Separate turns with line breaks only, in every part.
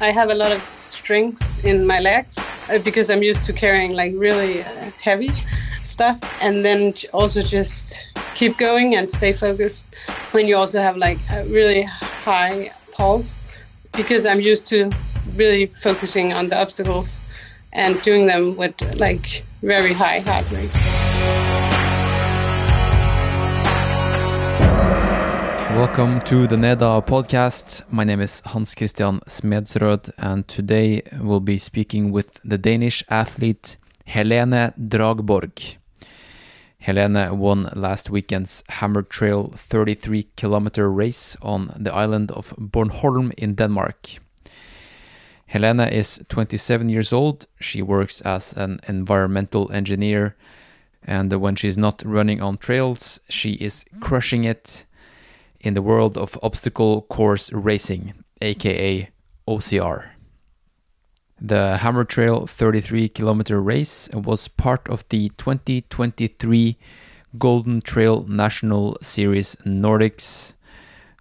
I have a lot of strengths in my legs uh, because I'm used to carrying like really uh, heavy stuff, and then also just keep going and stay focused when you also have like a really high pulse because I'm used to really focusing on the obstacles and doing them with like very high heart rate.
Welcome to the NEDA podcast. My name is Hans Christian Smedsrød, and today we'll be speaking with the Danish athlete Helene Draborg. Helene won last weekend's Hammer Trail 33 kilometer race on the island of Bornholm in Denmark. Helene is 27 years old. She works as an environmental engineer, and when she's not running on trails, she is crushing it in the world of obstacle course racing, aka OCR. The Hammer Trail 33 kilometer race was part of the 2023 Golden Trail National Series Nordics,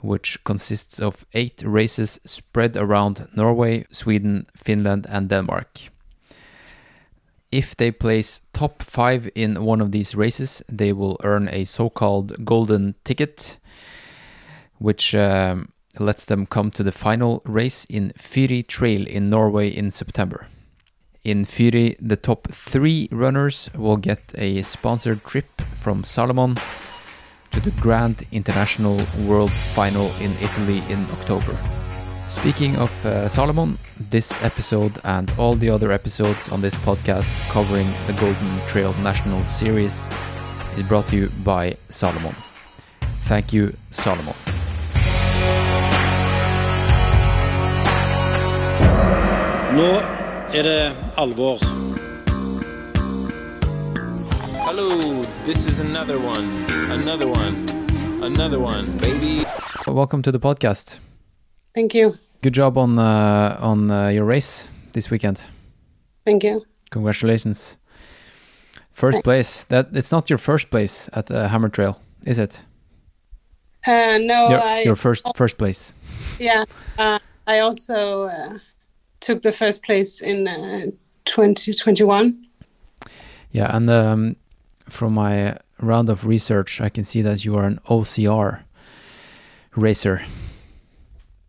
which consists of eight races spread around Norway, Sweden, Finland, and Denmark. If they place top five in one of these races, they will earn a so called golden ticket, which um, lets them come to the final race in Fyri Trail in Norway in September. In Fyri, the top three runners will get a sponsored trip from Salomon to the Grand International World Final in Italy in October. Speaking of uh, Salomon, this episode and all the other episodes on this podcast covering the Golden Trail National Series is brought to you by Salomon. Thank you, Salomon.
Nå er det alvor.
Hello, this is another one, another one, another one, baby.
Welcome to the podcast.
Thank you.
Good job on uh, on uh, your race this weekend.
Thank you.
Congratulations. First
Thanks.
place. That it's not your first place at uh, Hammer Trail, is it?
Uh, no,
your,
I
your first first place.
yeah. Uh, I also uh, took the first place in uh, 2021.
Yeah, and um, from my round of research, I can see that you are an OCR racer.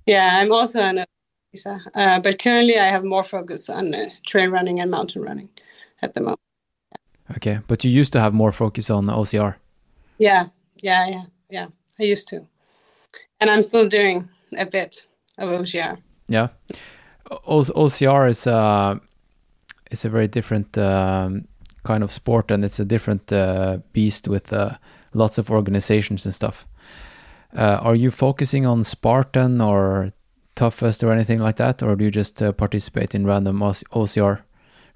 Yeah, I'm also an racer, uh, but currently I have more focus on uh, trail running and mountain running at the moment.
Okay, but you used to have more focus on OCR.
Yeah, yeah, yeah, yeah. I used to, and I'm still doing a bit of OCR.
Yeah, OCR is a is a very different um, kind of sport, and it's a different uh, beast with uh, lots of organizations and stuff. Uh, are you focusing on Spartan or toughest or anything like that, or do you just uh, participate in random OCR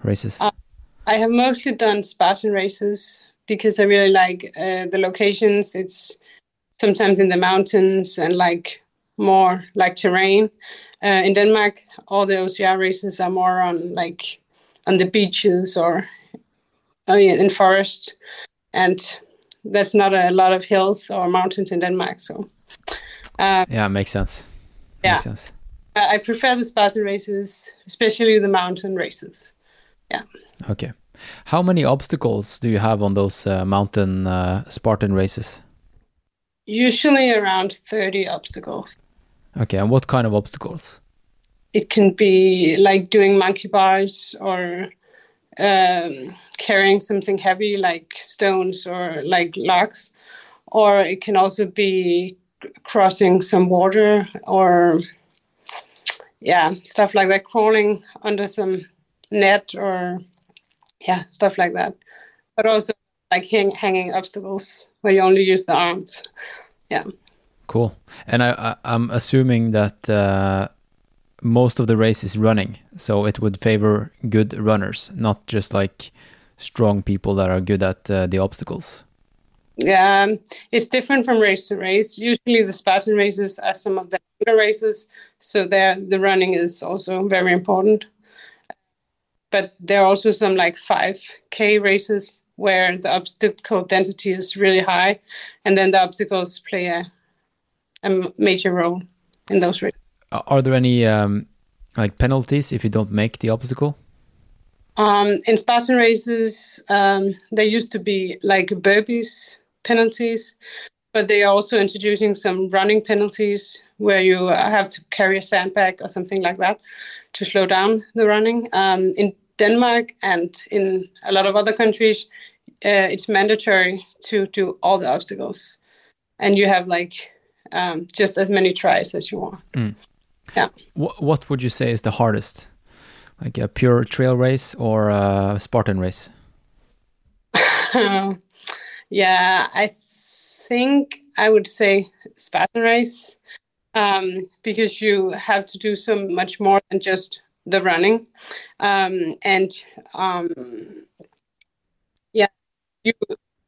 races?
Uh, I have mostly done Spartan races because I really like uh, the locations. It's sometimes in the mountains and like more like terrain. Uh, in Denmark, all the OCR races are more on like on the beaches or oh yeah, in forest, and there's not a lot of hills or mountains in Denmark. So uh,
yeah, makes sense.
yeah.
Makes sense.
I I prefer the Spartan races, especially the mountain races. Yeah.
Okay. How many obstacles do you have on those uh, mountain uh, Spartan races?
Usually around 30 obstacles.
Okay, and what kind of obstacles?
It can be like doing monkey bars or um, carrying something heavy like stones or like logs. Or it can also be crossing some water or, yeah, stuff like that, crawling under some net or, yeah, stuff like that. But also like hang, hanging obstacles where you only use the arms. Yeah.
Cool. And I, I I'm assuming that uh, most of the race is running, so it would favor good runners, not just like strong people that are good at uh, the obstacles.
Yeah, um, it's different from race to race. Usually, the Spartan races are some of the longer races, so there the running is also very important. But there are also some like 5K races where the obstacle density is really high, and then the obstacles play a, a major role in those races.
Are there any um, like penalties if you don't make the obstacle?
Um, in Spartan races, um, there used to be like burpees penalties, but they are also introducing some running penalties where you have to carry a sandbag or something like that to slow down the running. Um, in Denmark and in a lot of other countries, uh, it's mandatory to do all the obstacles, and you have like um, just as many tries as you want.
Mm.
Yeah.
What What would you say is the hardest, like a pure trail race or a Spartan race?
yeah, I think I would say Spartan race um, because you have to do so much more than just the running, um, and um, yeah, you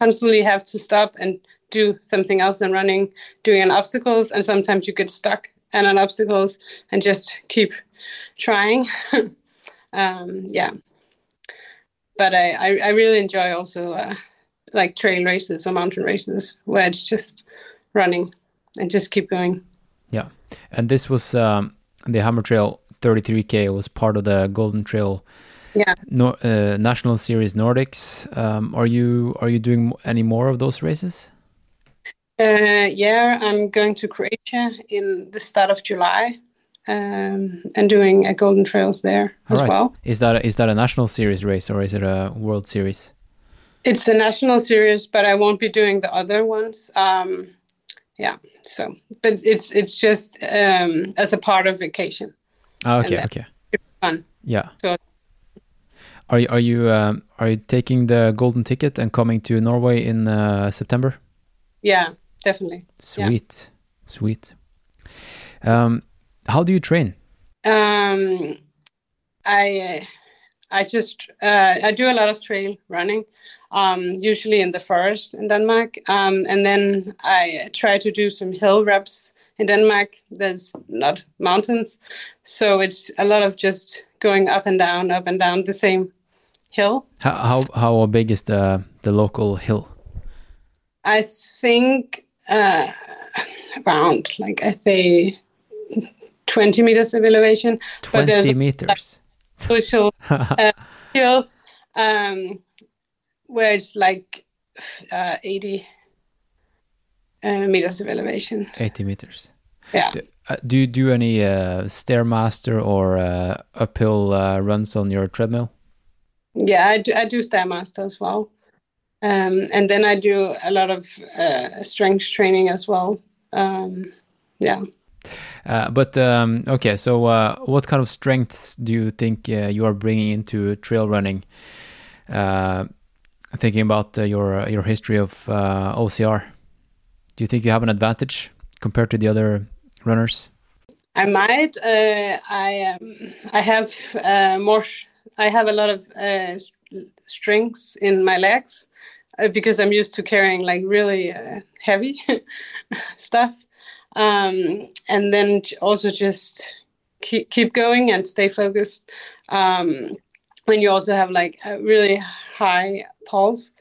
constantly have to stop and do something else than running, doing an obstacles, and sometimes you get stuck and on obstacles and just keep trying. um, yeah, but I, I, I really enjoy also uh, like trail races or mountain races where it's just running and just keep going.
Yeah, and this was um, the Hammer Trail 33k was part of the Golden Trail.
Yeah.
Nor- uh, National Series Nordics. Um, are you are you doing any more of those races?
Uh, yeah, I'm going to Croatia in the start of July, um, and doing a Golden Trails there
All
as
right.
well.
Is that a, is that a national series race or is it a World Series?
It's a national series, but I won't be doing the other ones. Um, yeah, so but it's it's just um, as a part of vacation.
Ah, okay, okay,
Fun.
yeah.
So-
Are you are you um, are you taking the golden ticket and coming to Norway in uh, September?
Yeah, definitely. Yeah.
Sweet, sweet. Um, how do you train?
Um, I I just uh, I do a lot of trail running, um, usually in the forest in Denmark, um, and then I try to do some hill reps in Denmark. There's not mountains, so it's a lot of just going up and down, up and down the same hill.
How how, how big is the the local hill?
I think uh, around like I say twenty meters of elevation, but there's
Twenty meters.
social uh, hill um, where it's like uh, 80 uh, meters of elevation.
Eighty meters.
Yeah.
Do, uh, do you do any uh, stairmaster or uh, uphill uh, runs on your treadmill?
Yeah, I do, I do Stairmaster as well. Um, and then I do a lot of uh, strength training as well. Um, yeah.
Uh, but um, okay, so uh, what kind of strengths do you think uh, you are bringing into trail running? Uh, thinking about uh, your your history of uh, OCR, do you think you have an advantage compared to the other runners?
I might. Uh, I um, I have uh, more. I have a lot of uh, s- strengths in my legs uh, because I'm used to carrying like really uh, heavy stuff, um, and then also just keep keep going and stay focused. Um, when you also have like a really high pulse,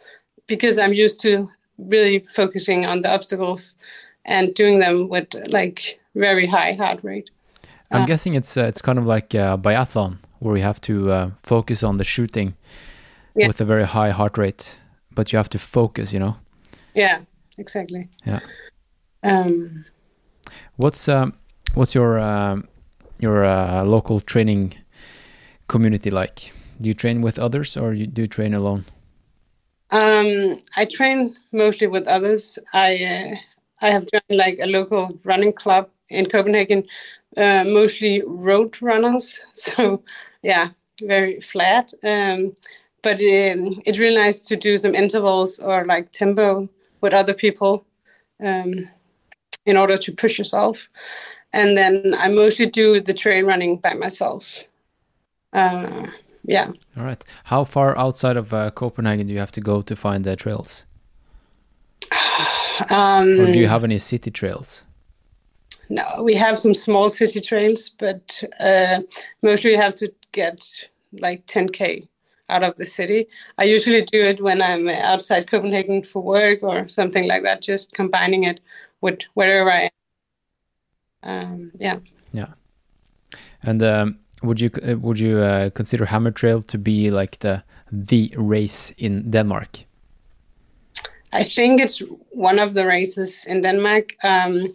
because I'm used to really focusing on the obstacles and doing them with like very high heart rate.
I'm
Uh,
guessing it's uh, it's kind of like a biathlon where you have to uh, focus on the shooting
Yeah.
with a very high heart rate, but you have to focus. You know,
Yeah, exactly.
Yeah.
Um,
what's um, what's your um, your uh, local training community like? Do you train with others or you do you train alone?
Um, I train mostly with others. I uh, I have joined like a local running club in Copenhagen, uh, mostly road runners. So yeah, very flat. Um, but um, it's really nice to do some intervals or like tempo with other people um, in order to push yourself. And then I mostly do the trail running by myself. Uh, yeah.
All right. How far outside of uh, Copenhagen do you have to go to find the trails?
Um,
Or do you have any city trails?
No, we have some small city trails, but uh, mostly we have to get like 10k out of the city. I usually do it when I'm outside Copenhagen for work or something like that, just combining it with wherever I am. Um, yeah.
And um, would you uh, would you uh, consider Hammer Trail to be like the the race in Denmark?
I think it's one of the races in Denmark. Um,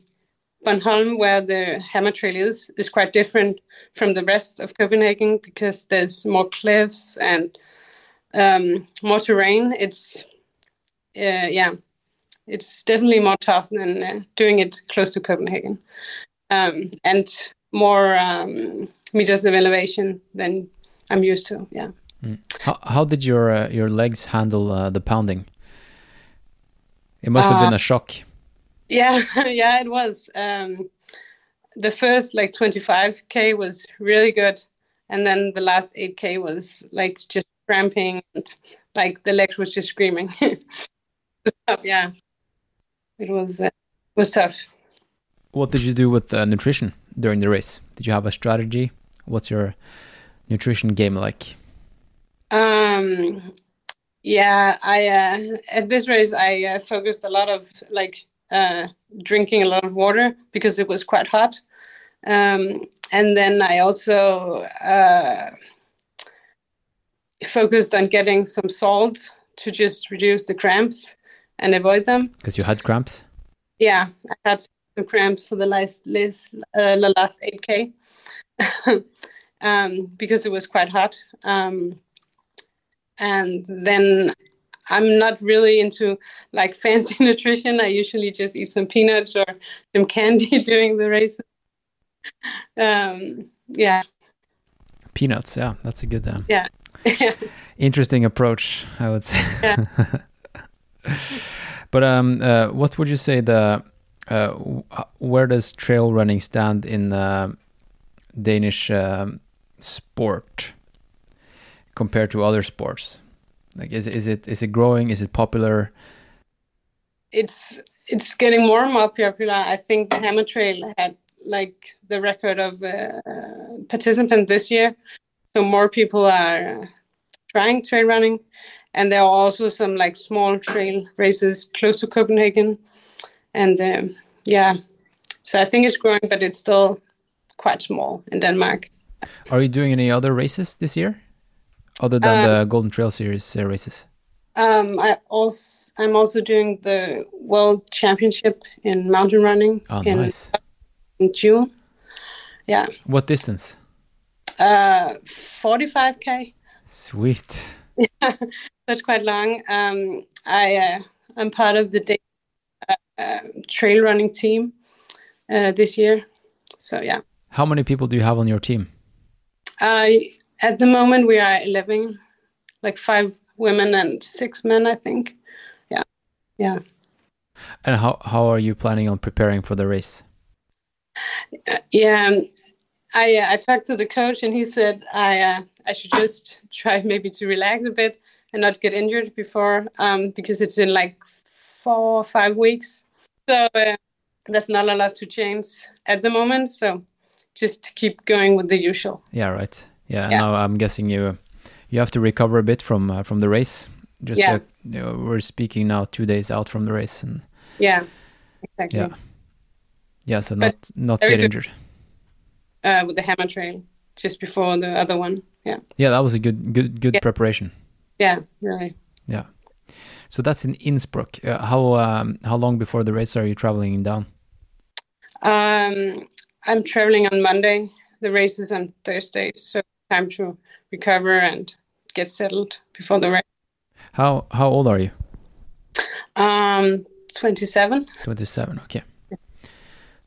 Bornholm, where the Hammer Trail is, is quite different from the rest of Copenhagen because there's more cliffs and um, more terrain. It's uh, yeah, it's definitely more tough than uh, doing it close to Copenhagen, um, and more um, meters of elevation than I'm used to. Yeah.
Mm. How how did your uh, your legs handle uh, the pounding? It must have been
Uh,
a shock.
Yeah, yeah, it was. Um, the first like 25k was really good, and then the last 8k was like just cramping and like the legs was just screaming. so, yeah, it was uh, was tough.
What did you do with uh, nutrition during the race? Did you have a strategy? What's your nutrition game like?
Um, yeah, I uh, at this race I uh, focused a lot of like uh, drinking a lot of water because it was quite hot, um, and then I also uh, focused on getting some salt to just reduce the cramps and avoid them.
Because you had cramps.
Yeah, I had some cramps for the last last uh, the last eight k um, because it was quite hot. Um, and then I'm not really into like fancy nutrition. I usually just eat some peanuts or some candy during the race. Um, yeah,
Peanuts. Yeah, that's a good, uh,
yeah,
interesting approach. I would say.
Yeah.
but um, uh, what would you say the uh, uh, where does trail running stand in uh, Danish um, sport compared to other sports? Like, is is it is it growing? Is it popular?
it's it's getting more and more popular. I think the Hammer Trail had like the record of uh, participants this year, so more people are trying trail running, and there are also some like small trail races close to Copenhagen, and um, yeah, so I think it's growing, but it's still quite small in Denmark.
Are you doing any other races this year, other than
Um,
the Golden Trail Series uh, races?
Um, I also I'm also doing the World Championship in mountain running
Oh,
in,
nice.
in June. Yeah.
What distance?
Uh, 45k.
Sweet.
That's quite long. Um, I uh, I'm part of the day, uh, uh, trail running team uh, this year. So yeah.
How many people do you have on your team?
I at the moment we are 11, like five women and six men, I think. Yeah, yeah.
And how how are you planning on preparing for the race?
Yeah, um, I uh, I talked to the coach and he said I uh, I should just try maybe to relax a bit and not get injured before um, because it's in like four or five weeks. So uh, there's not a lot to change at the moment. So just keep going with the usual.
Yeah, right. Yeah,
Yeah.
now I'm guessing you you have to recover a bit from uh, from the race. Just
Yeah.
uh, you know, we're speaking now two days out from the race, and
Yeah, exactly.
yeah, yeah. So
But
not not get injured.
Uh, with the hammer trail just before the other one. Yeah,
Yeah, that was a good good good
Yeah.
preparation.
yeah, really.
Yeah. So that's in Innsbruck. Uh, how um, how long before the race are you traveling down?
Um, I'm traveling on Monday. The race is on Thursday, so time to recover and get settled before the race.
How how old are you?
Um, 27.
Twenty seven. Okay.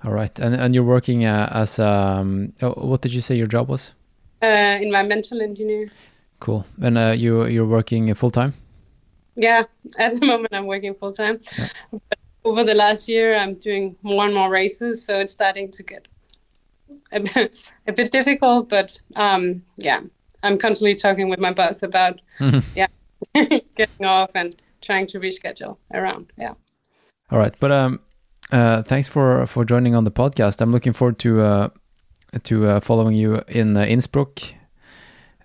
All right, and and you're working uh, as um, oh, what did you say your job was?
Uh, environmental engineer.
Cool. And uh, you you're working full time.
Yeah, at the moment I'm working full time.
Yeah.
But over the last year, I'm doing more and more races, so it's starting to get a bit, a bit difficult. But um, yeah, I'm constantly talking with my boss about yeah getting off and trying to reschedule around. Yeah.
All right, but um, uh, thanks for for joining on the podcast. I'm looking forward to uh, to uh, following you in uh, Innsbruck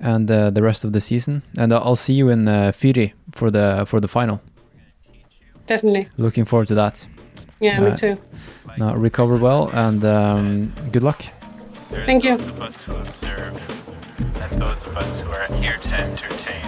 and uh, the rest of the season, and I'll see you in uh, Fyri for the for the final.
Definitely.
Looking forward to that.
Yeah, me
Uh,
too.
Now recover well and um, good luck.
There's
Thank
those you. of us who observe and those of us who are here to entertain.